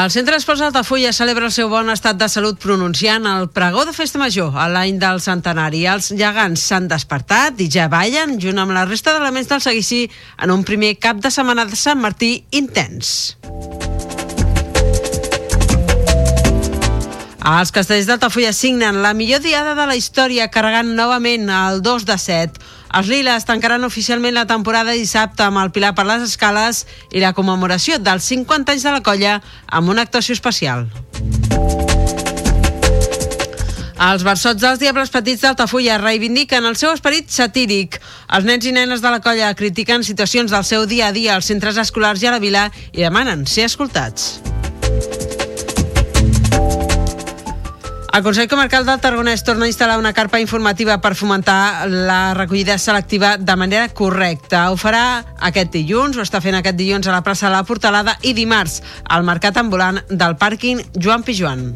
El Centre d'Esports d'Altafulla celebra el seu bon estat de salut pronunciant el pregó de festa major a l'any del centenari. Els gegants s'han despertat i ja ballen junt amb la resta d'elements del seguici en un primer cap de setmana de Sant Martí intens. Els castellers d'Altafulla signen la millor diada de la història carregant novament el 2 de 7. Els Liles tancaran oficialment la temporada dissabte amb el Pilar per les Escales i la commemoració dels 50 anys de la colla amb una actuació especial. Els versots dels Diables Petits d'Altafulla reivindiquen el seu esperit satíric. Els nens i nenes de la colla critiquen situacions del seu dia a dia als centres escolars i a la vila i demanen ser escoltats. El Consell Comarcal del Tarragonès torna a instal·lar una carpa informativa per fomentar la recollida selectiva de manera correcta. Ho farà aquest dilluns, ho està fent aquest dilluns a la plaça de la Portalada i dimarts al mercat ambulant del pàrquing Joan Pijuan.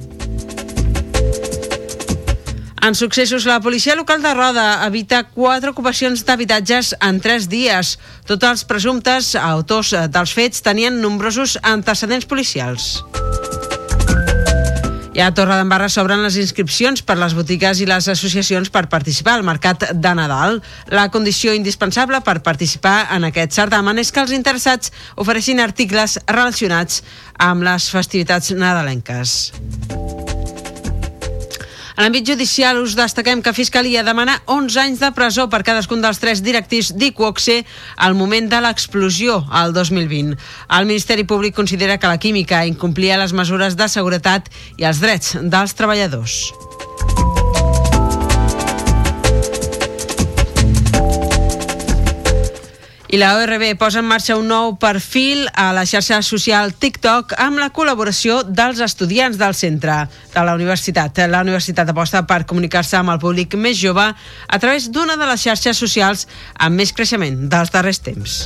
En successos, la policia local de Roda evita quatre ocupacions d'habitatges en tres dies. Tots els presumptes autors dels fets tenien nombrosos antecedents policials. I a Torre d'Embarra s'obren les inscripcions per les botigues i les associacions per participar al Mercat de Nadal. La condició indispensable per participar en aquest certamen és que els interessats ofereixin articles relacionats amb les festivitats nadalenques. En l'àmbit judicial us destaquem que Fiscalia demana 11 anys de presó per cadascun dels tres directius d'Iquoxe al moment de l'explosió al 2020. El Ministeri Públic considera que la química incomplia les mesures de seguretat i els drets dels treballadors. I la ORB posa en marxa un nou perfil a la xarxa social TikTok amb la col·laboració dels estudiants del centre de la universitat. La universitat aposta per comunicar-se amb el públic més jove a través d'una de les xarxes socials amb més creixement dels darrers temps.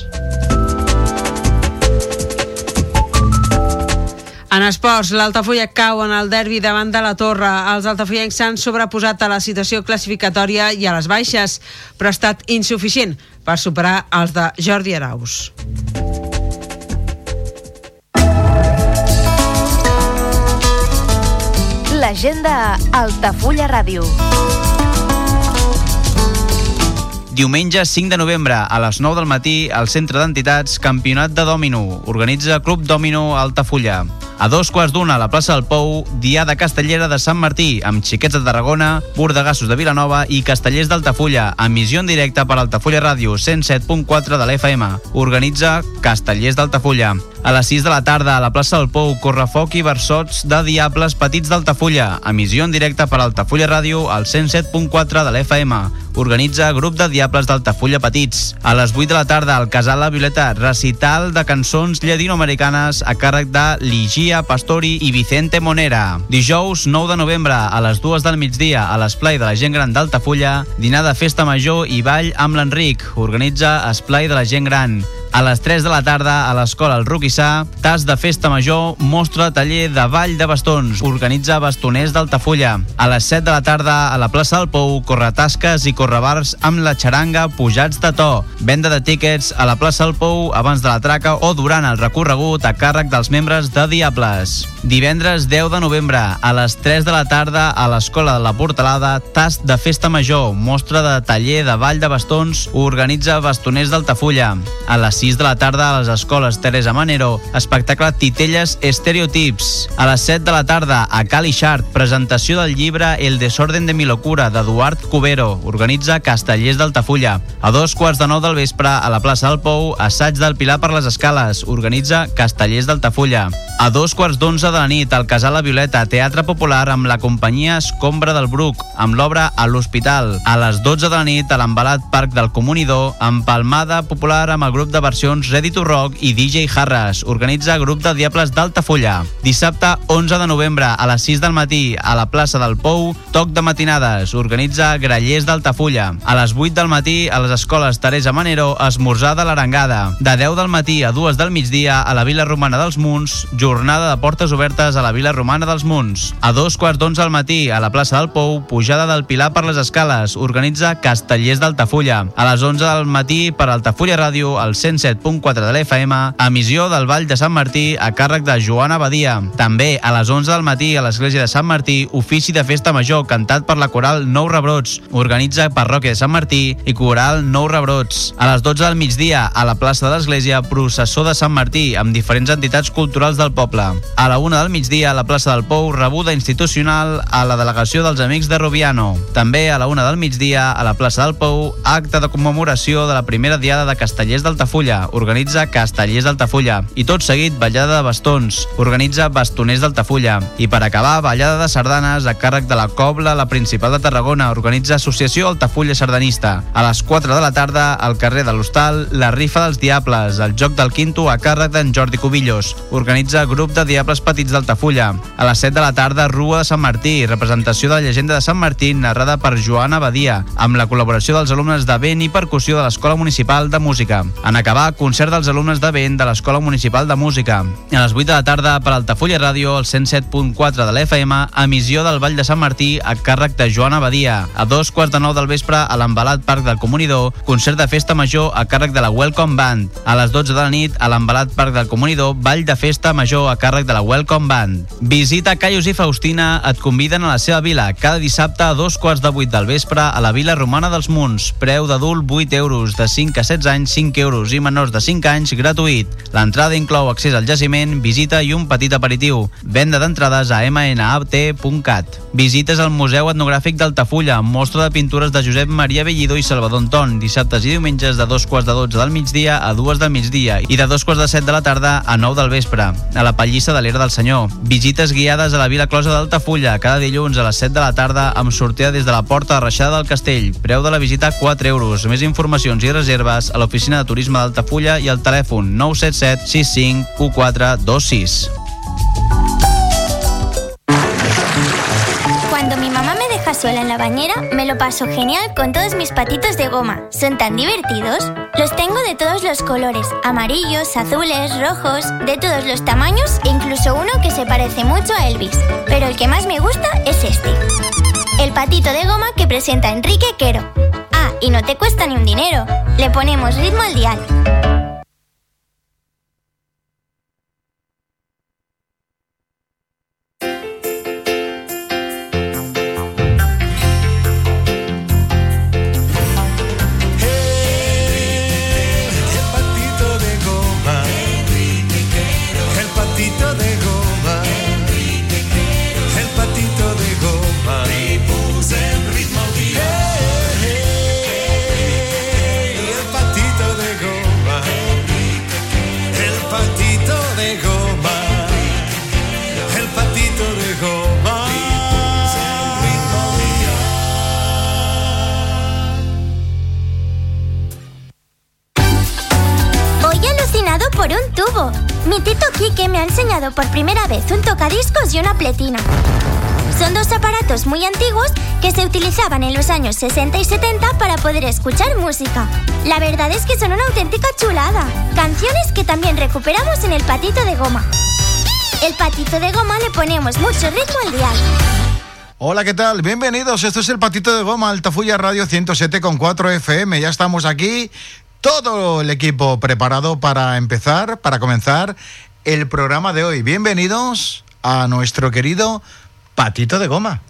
En esports, l'Altafulla cau en el derbi davant de la Torre. Els altafollencs s'han sobreposat a la situació classificatòria i a les baixes, però ha estat insuficient per superar els de Jordi Araus. L'agenda Altafulla Ràdio. Diumenge 5 de novembre, a les 9 del matí, al Centre d'Entitats Campionat de Dòmino. Organitza Club Dòmino Altafulla. A dos quarts d'una a la plaça del Pou, Diada Castellera de Sant Martí, amb xiquets de Tarragona, Bordegassos de Vilanova i Castellers d'Altafulla, emissió en directe per Altafulla Ràdio 107.4 de l'FM. Organitza Castellers d'Altafulla. A les 6 de la tarda, a la plaça del Pou, Correfoc i Versots de Diables Petits d'Altafulla, emissió en directe per Altafulla Ràdio al 107.4 de l'FM. Organitza Grup de Diables d'Altafulla Petits. A les 8 de la tarda, al Casal La Violeta, recital de cançons llatinoamericanes a càrrec de Ligia Pastori i Vicente Monera. Dijous 9 de novembre, a les 2 del migdia, a l'esplai de la gent gran d'Altafulla, dinar de festa major i ball amb l'Enric. Organitza Esplai de la gent gran. A les 3 de la tarda, a l'escola El Roquissà, tas de festa major, mostra taller de ball de bastons. Organitza Bastoners d'Altafulla. A les 7 de la tarda, a la plaça del Pou, corretasques i correbars amb la xaranga pujats de to. Venda de tíquets a la plaça del Pou abans de la traca o durant el recorregut a càrrec dels membres de Diables. Divendres 10 de novembre, a les 3 de la tarda, a l'escola de la Portalada, tas de festa major, mostra de taller de ball de bastons, organitza Bastoners d'Altafulla. A les 6 de la tarda a les escoles Teresa Manero, espectacle Titelles Estereotips. A les 7 de la tarda a Cali Xart, presentació del llibre El desorden de mi locura d'Eduard Cubero, organitza Castellers d'Altafulla. A dos quarts de nou del vespre a la plaça del Pou, assaig del Pilar per les Escales, organitza Castellers d'Altafulla. A dos quarts d'onze de la nit, al Casal La Violeta, Teatre Popular amb la companyia Escombra del Bruc, amb l'obra A l'Hospital. A les 12 de la nit, a l'embalat Parc del Comunidor, Palmada Popular amb el grup de versions Ready to Rock i DJ Harras. Organitza grup de Diables d'Altafulla. Dissabte 11 de novembre, a les 6 del matí, a la plaça del Pou, toc de matinades. Organitza Grallers d'Altafulla. A les 8 del matí, a les escoles Teresa Manero, esmorzar de l'Arengada. De 10 del matí a 2 del migdia, a la Vila Romana dels Munts, jornada de portes obertes a la Vila Romana dels Munts. A dos quarts d'onze al matí, a la plaça del Pou, pujada del Pilar per les escales, organitza Castellers d'Altafulla. A les 11 del matí, per Altafulla Ràdio, al 107.4 de l'FM, emissió del Vall de Sant Martí a càrrec de Joana Badia. També a les 11 del matí, a l'església de Sant Martí, ofici de festa major cantat per la coral Nou Rebrots. Organitza Parròquia de Sant Martí i coral Nou Rebrots. A les 12 del migdia, a la plaça de l'església, processó de Sant Martí, amb diferents entitats culturals del poble. A la una del migdia, a la plaça del Pou, rebuda institucional a la delegació dels Amics de Rubiano. També a la una del migdia, a la plaça del Pou, acte de commemoració de la primera diada de Castellers d'Altafulla. Organitza Castellers d'Altafulla. I tot seguit, ballada de bastons. Organitza Bastoners d'Altafulla. I per acabar, ballada de sardanes a càrrec de la Cobla, la principal de Tarragona. Organitza Associació Altafulla Sardanista. A les 4 de la tarda, al carrer de l'Hostal, la rifa dels Diables, el joc del quinto a càrrec d'en Jordi Cubillos. Organitza grup de Diables Petits d'Altafulla. A les 7 de la tarda, Rua de Sant Martí, representació de la llegenda de Sant Martí, narrada per Joana Badia, amb la col·laboració dels alumnes de vent i percussió de l'Escola Municipal de Música. En acabar, concert dels alumnes de vent de l'Escola Municipal de Música. A les 8 de la tarda, per Altafulla Ràdio, al 107.4 de l'FM, emissió del Vall de Sant Martí a càrrec de Joana Badia. A dos quarts de nou del vespre, a l'embalat Parc del Comunidor, concert de festa major a càrrec de la Welcome Band. A les 12 de la nit, a l'embalat Parc del Comunidor, ball de festa major a càrrec de la Welcome Band. Visita Caius i Faustina et conviden a la seva vila cada dissabte a dos quarts de vuit del vespre a la Vila Romana dels Munts. Preu d'adult 8 euros, de 5 a 16 anys 5 euros i menors de 5 anys gratuït. L'entrada inclou accés al jaciment, visita i un petit aperitiu. Venda d'entrades a mnat.cat. Visites al Museu Etnogràfic d'Altafulla, mostra de pintures de Josep Maria Bellido i Salvador Anton, dissabtes i diumenges de dos quarts de 12 del migdia a dues del migdia i de dos quarts de 7 de la tarda a 9 del vespre, a la Pallissa de l'Era del Senyor. Visites guiades a la Vila Closa d'Altafulla, cada dilluns a les 7 de la tarda amb sortida des de la porta de Reixada del Castell. Preu de la visita 4 euros. Més informacions i reserves a l'oficina de turisme d'Altafulla i al telèfon 977 65 1426. Cuando mi mamá me deja sola en la bañera, me lo paso genial con todos mis patitos de goma. Son tan divertidos. Los tengo de todos los colores, amarillos, azules, rojos, de todos los tamaños e incluso uno que se parece mucho a Elvis. Pero el que más me gusta es este. El patito de goma que presenta Enrique Quero. Ah, y no te cuesta ni un dinero. Le ponemos ritmo al dial. Son dos aparatos muy antiguos que se utilizaban en los años 60 y 70 para poder escuchar música. La verdad es que son una auténtica chulada. Canciones que también recuperamos en el patito de goma. El patito de goma le ponemos mucho ritmo al dial. Hola, ¿qué tal? Bienvenidos. Esto es el Patito de Goma, Altafulla Radio 107.4 FM. Ya estamos aquí, todo el equipo preparado para empezar, para comenzar el programa de hoy. Bienvenidos a nuestro querido Patito de Goma.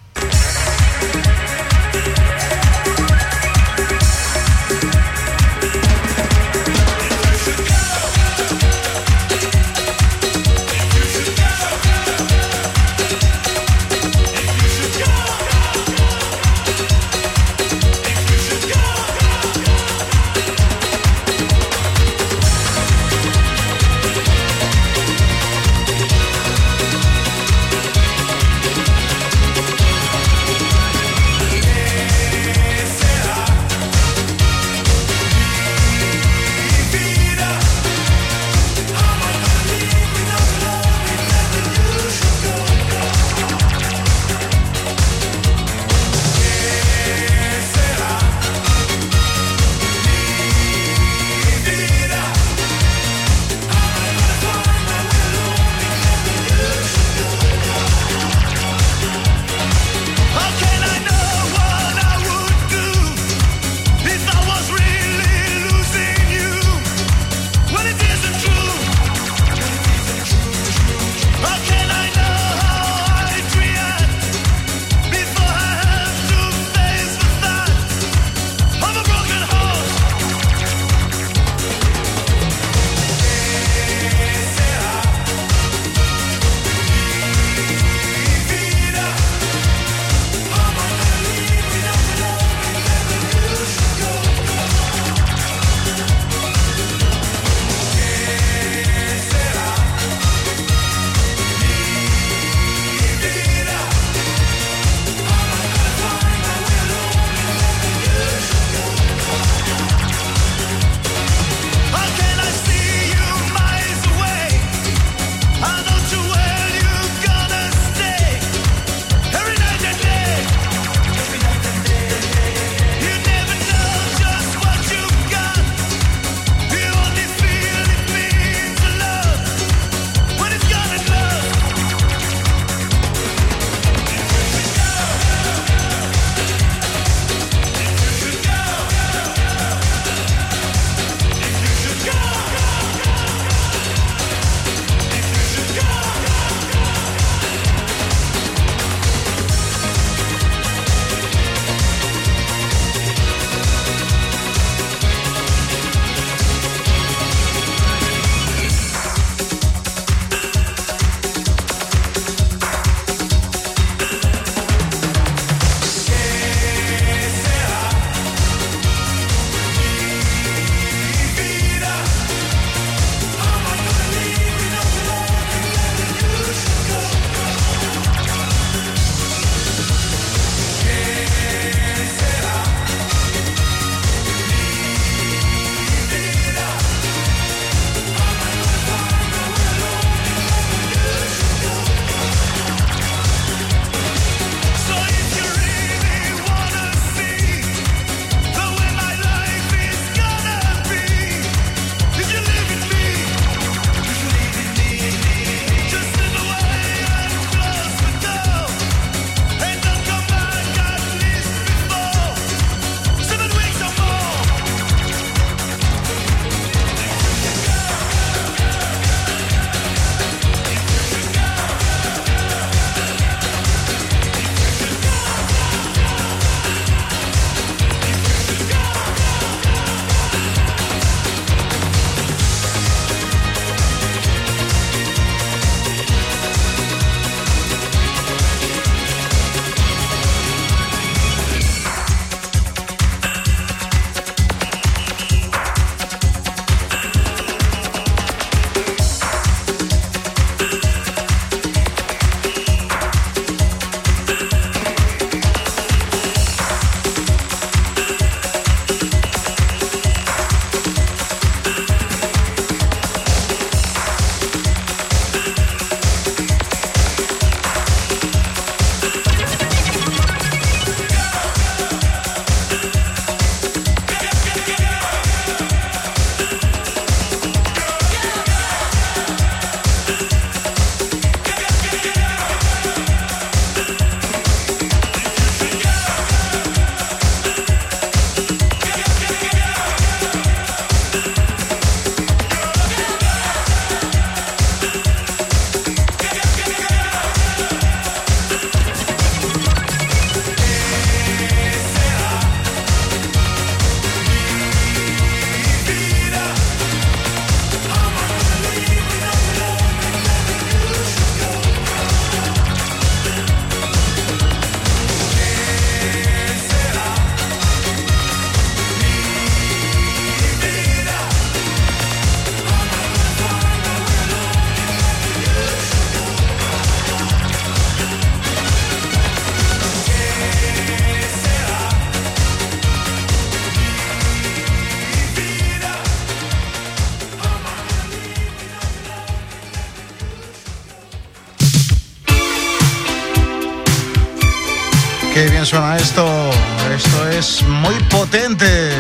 Qué bien suena esto. Esto es muy potente.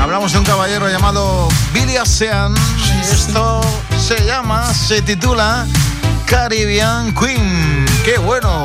Hablamos de un caballero llamado Billy Ocean. Y esto se llama, se titula Caribbean Queen. ¡Qué bueno!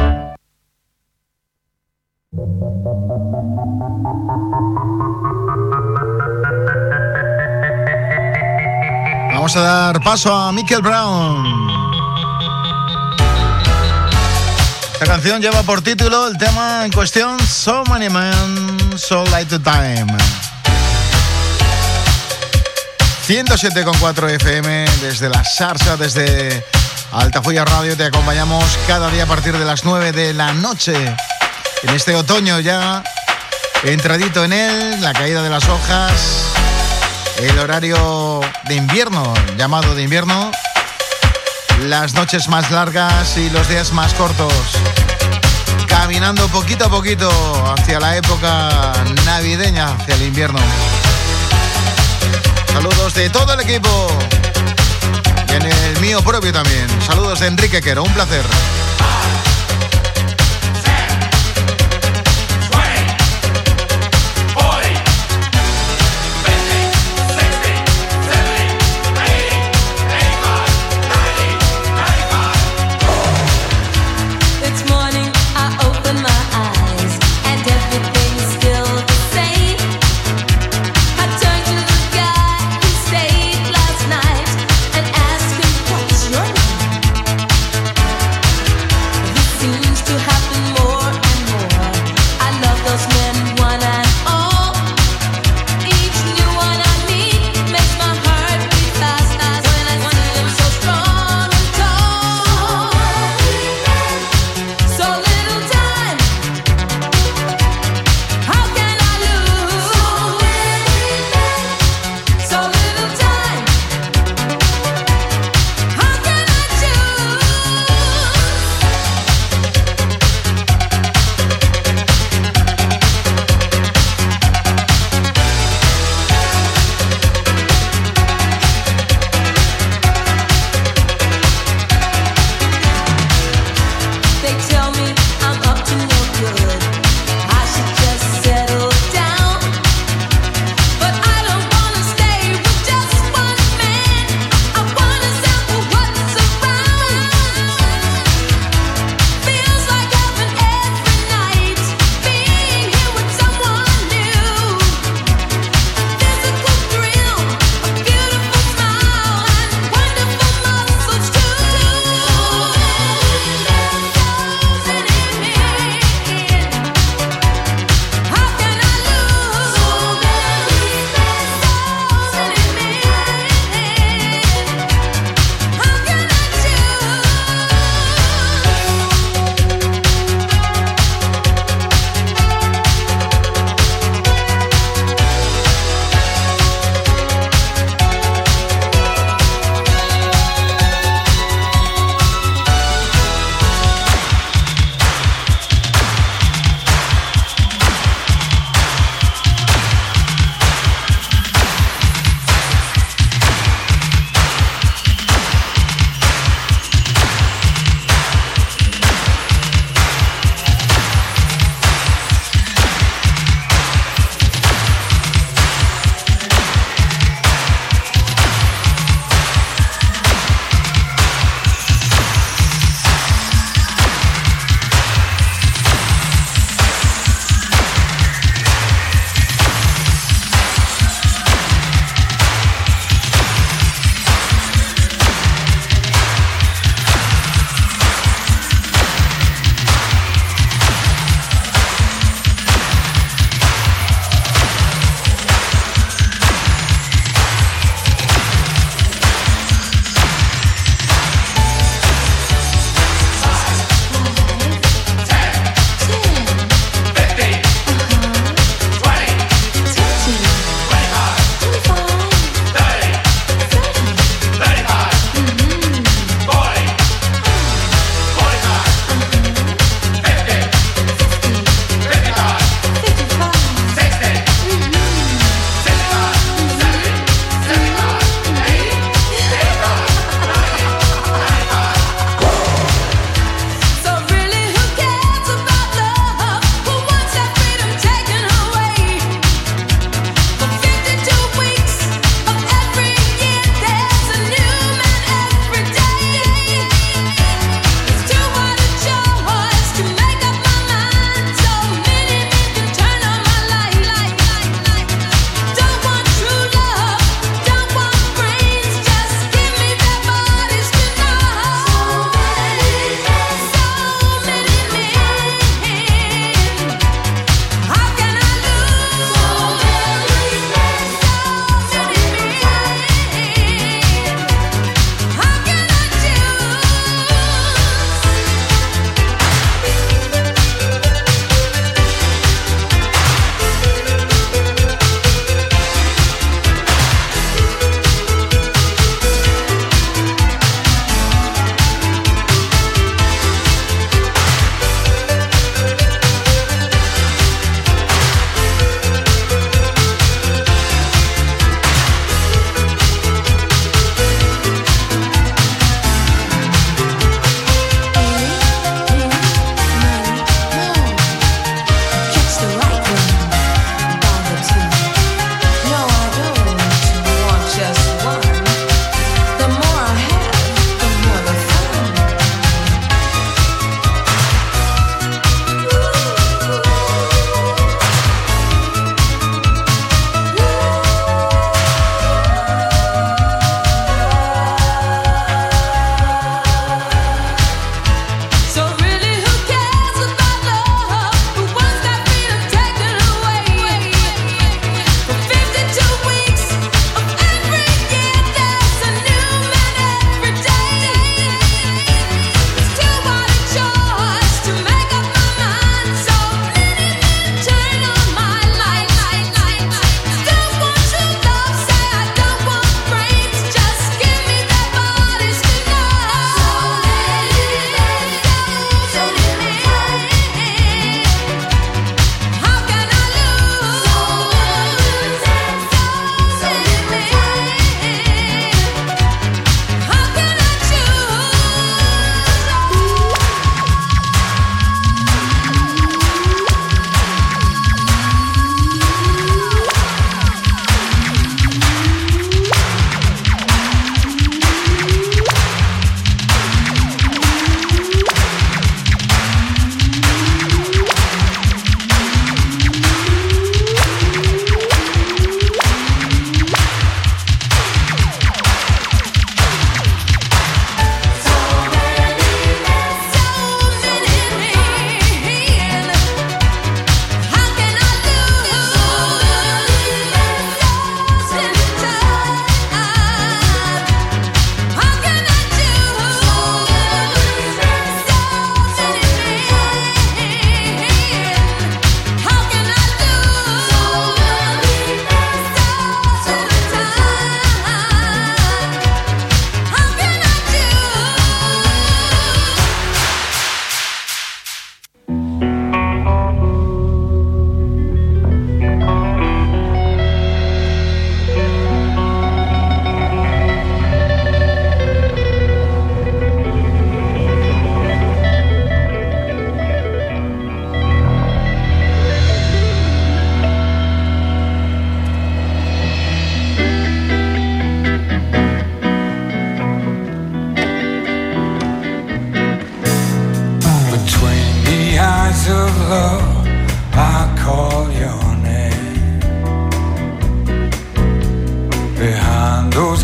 A dar paso a Michael Brown. Esta canción lleva por título el tema en cuestión So Many Men, So Light the Time. 107,4 FM desde la Sarsa, desde Altafulla Radio. Te acompañamos cada día a partir de las 9 de la noche. En este otoño ya Entradito en él, la caída de las hojas, el horario de invierno, llamado de invierno, las noches más largas y los días más cortos. Caminando poquito a poquito hacia la época navideña, hacia el invierno. Saludos de todo el equipo. Y en el mío propio también. Saludos de Enrique Quero, un placer.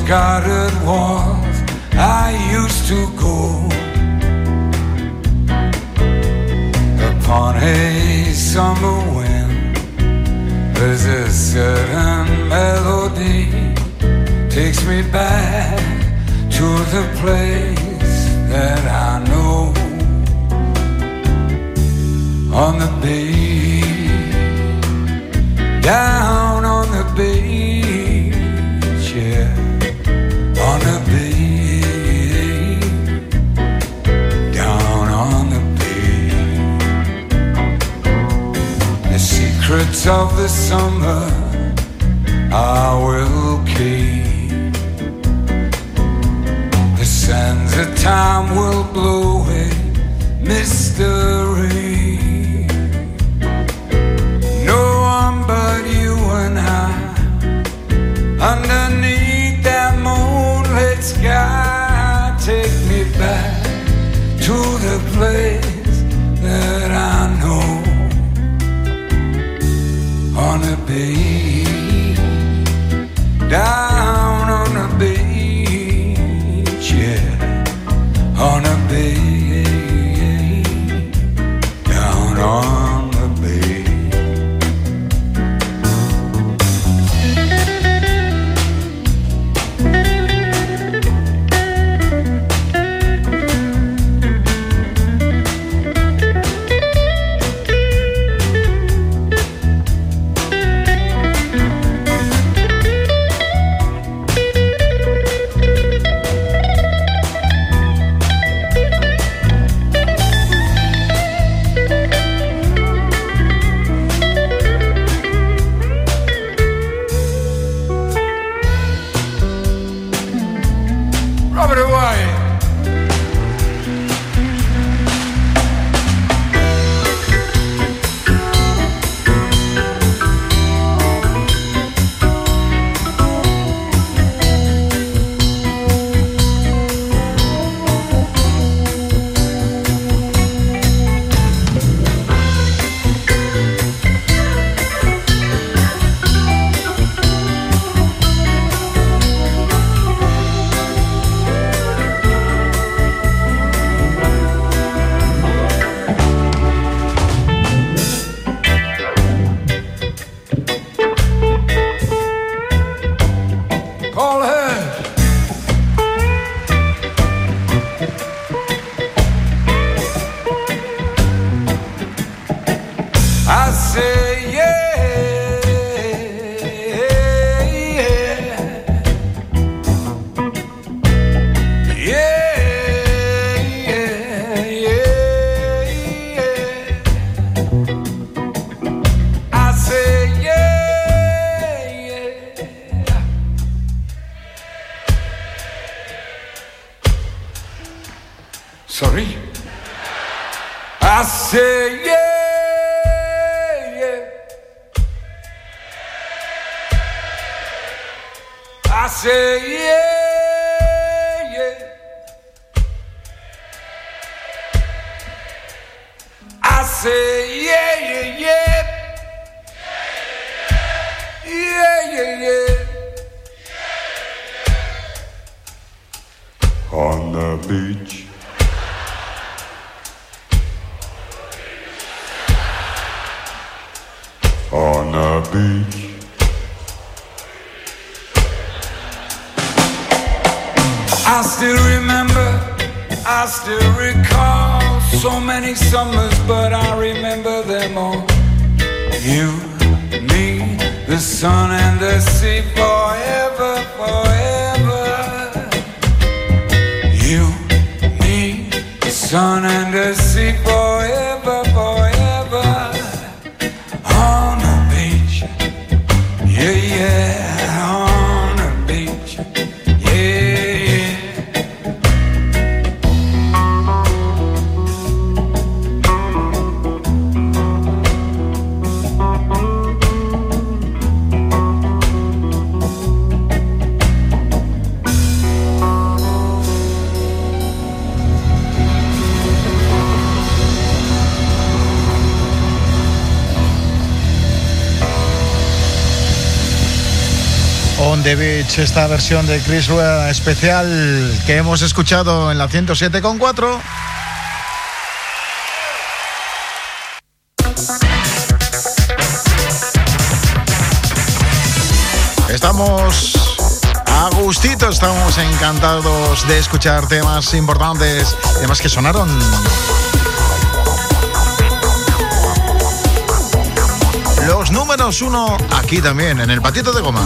Scattered walls I used to go upon a summer wind. There's a certain melody takes me back to the place that I know on the beach, down on the beach, secrets of the summer I will keep. The sands of time will blow away mystery. No one but you and I underneath that moonlit sky. Take me back to the place on On the beach. On the beach. I still remember, I still recall so many summers, but I remember them all. You, me, the sun and the sea sun and a sea forever, the Beach, esta versión de Chris Rea especial que hemos escuchado en la 107.4. Estamos a gustito, estamos encantados de escuchar temas importantes, temas que sonaron. Los números uno aquí también, en el patito de goma.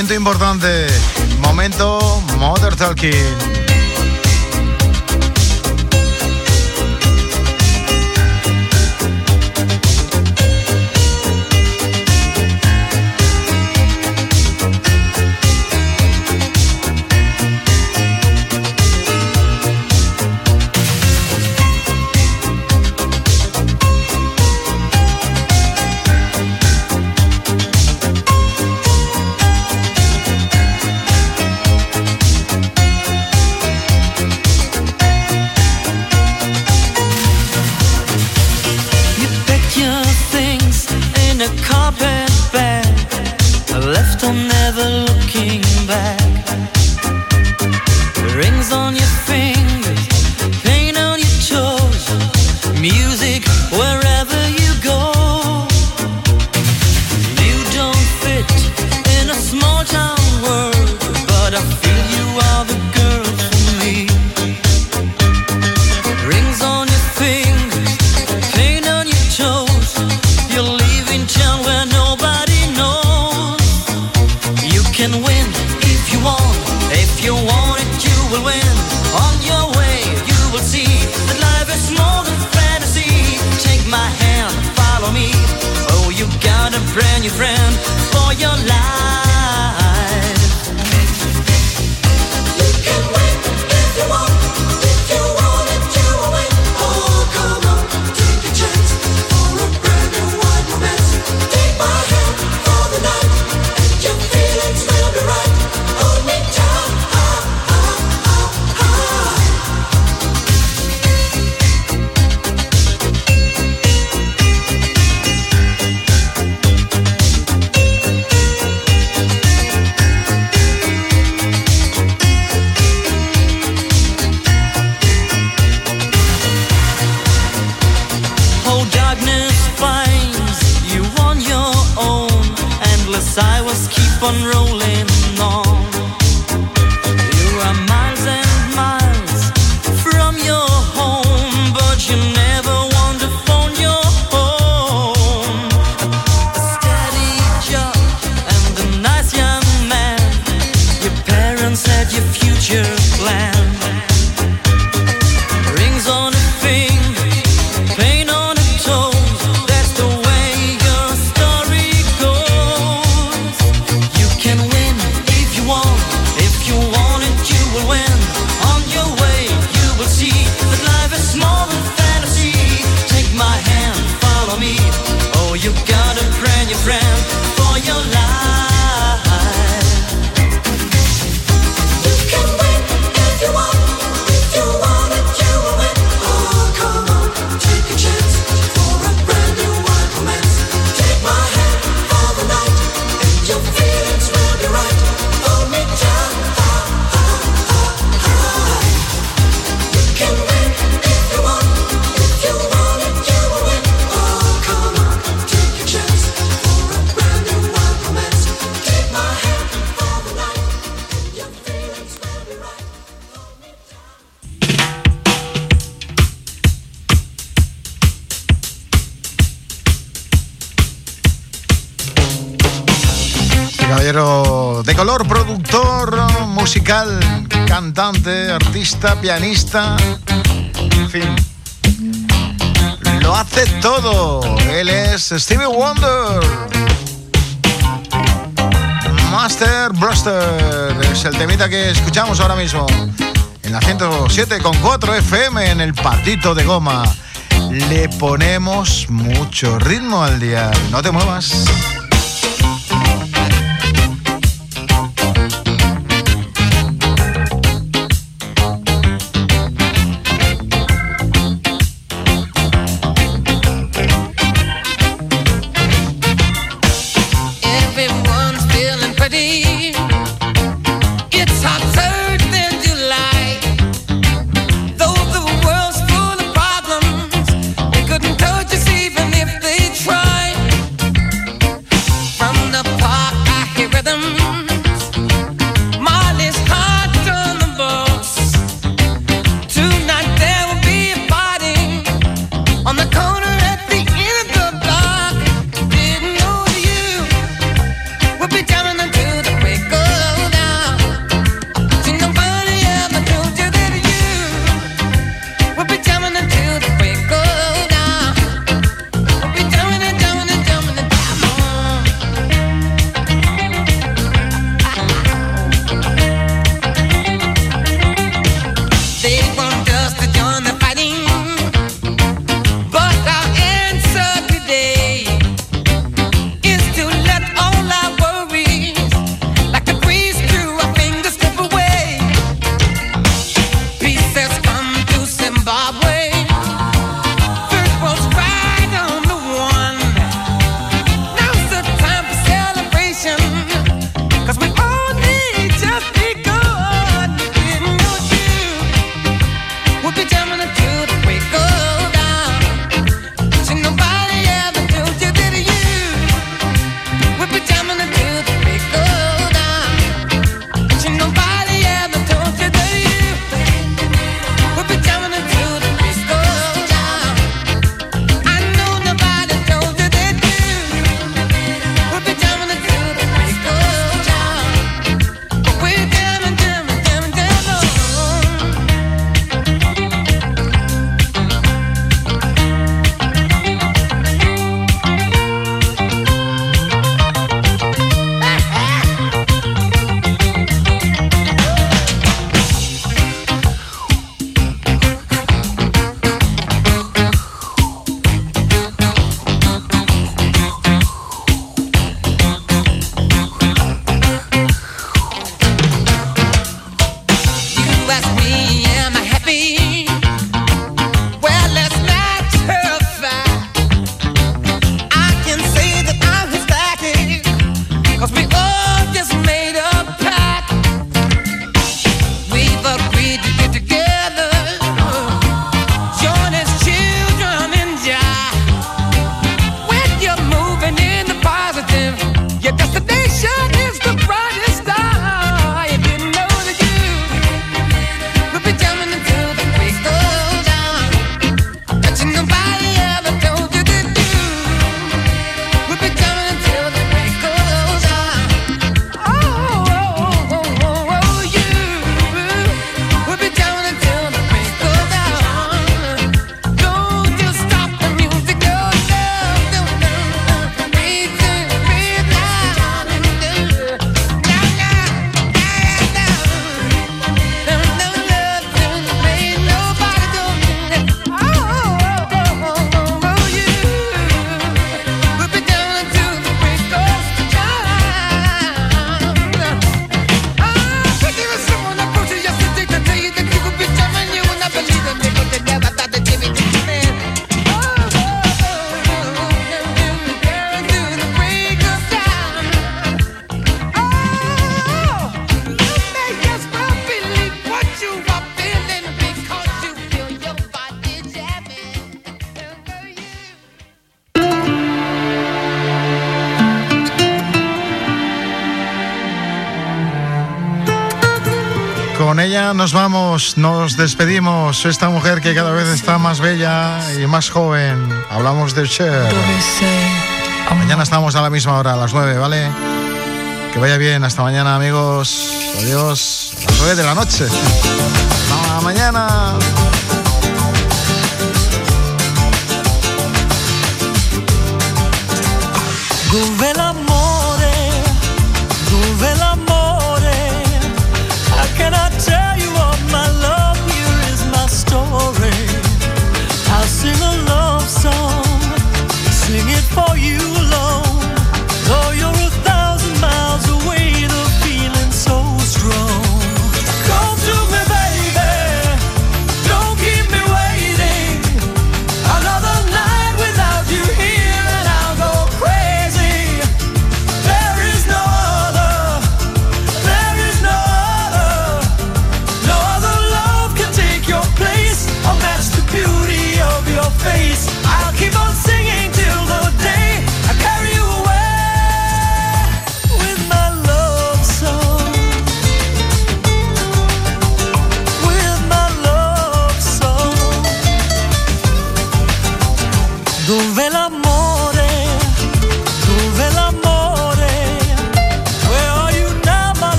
Momento importante. Momento Mother Talking. one road. pianista, en fin. Lo hace todo. Él es Stevie Wonder. Master Blaster es el temita que escuchamos ahora mismo en la 107.4 FM en el patito de goma. Le ponemos mucho ritmo al día. No te muevas. nos vamos, nos despedimos. Esta mujer que cada vez está más bella y más joven. Hablamos de Cher. Mañana estamos a la misma hora, a las 9, ¿vale? Que vaya bien, hasta mañana amigos. Adiós. De la noche. Hasta mañana.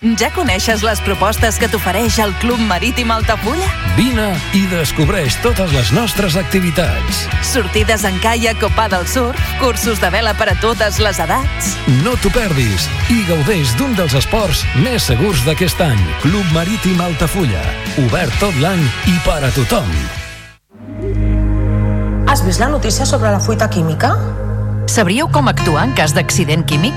Ja coneixes les propostes que t'ofereix el Club Marítim Altafulla? Vine i descobreix totes les nostres activitats. Sortides en caia, copà del surf, cursos de vela per a totes les edats. No t'ho perdis i gaudeix d'un dels esports més segurs d'aquest any. Club Marítim Altafulla. Obert tot l'any i per a tothom. Has vist la notícia sobre la fuita química? Sabríeu com actuar en cas d'accident químic?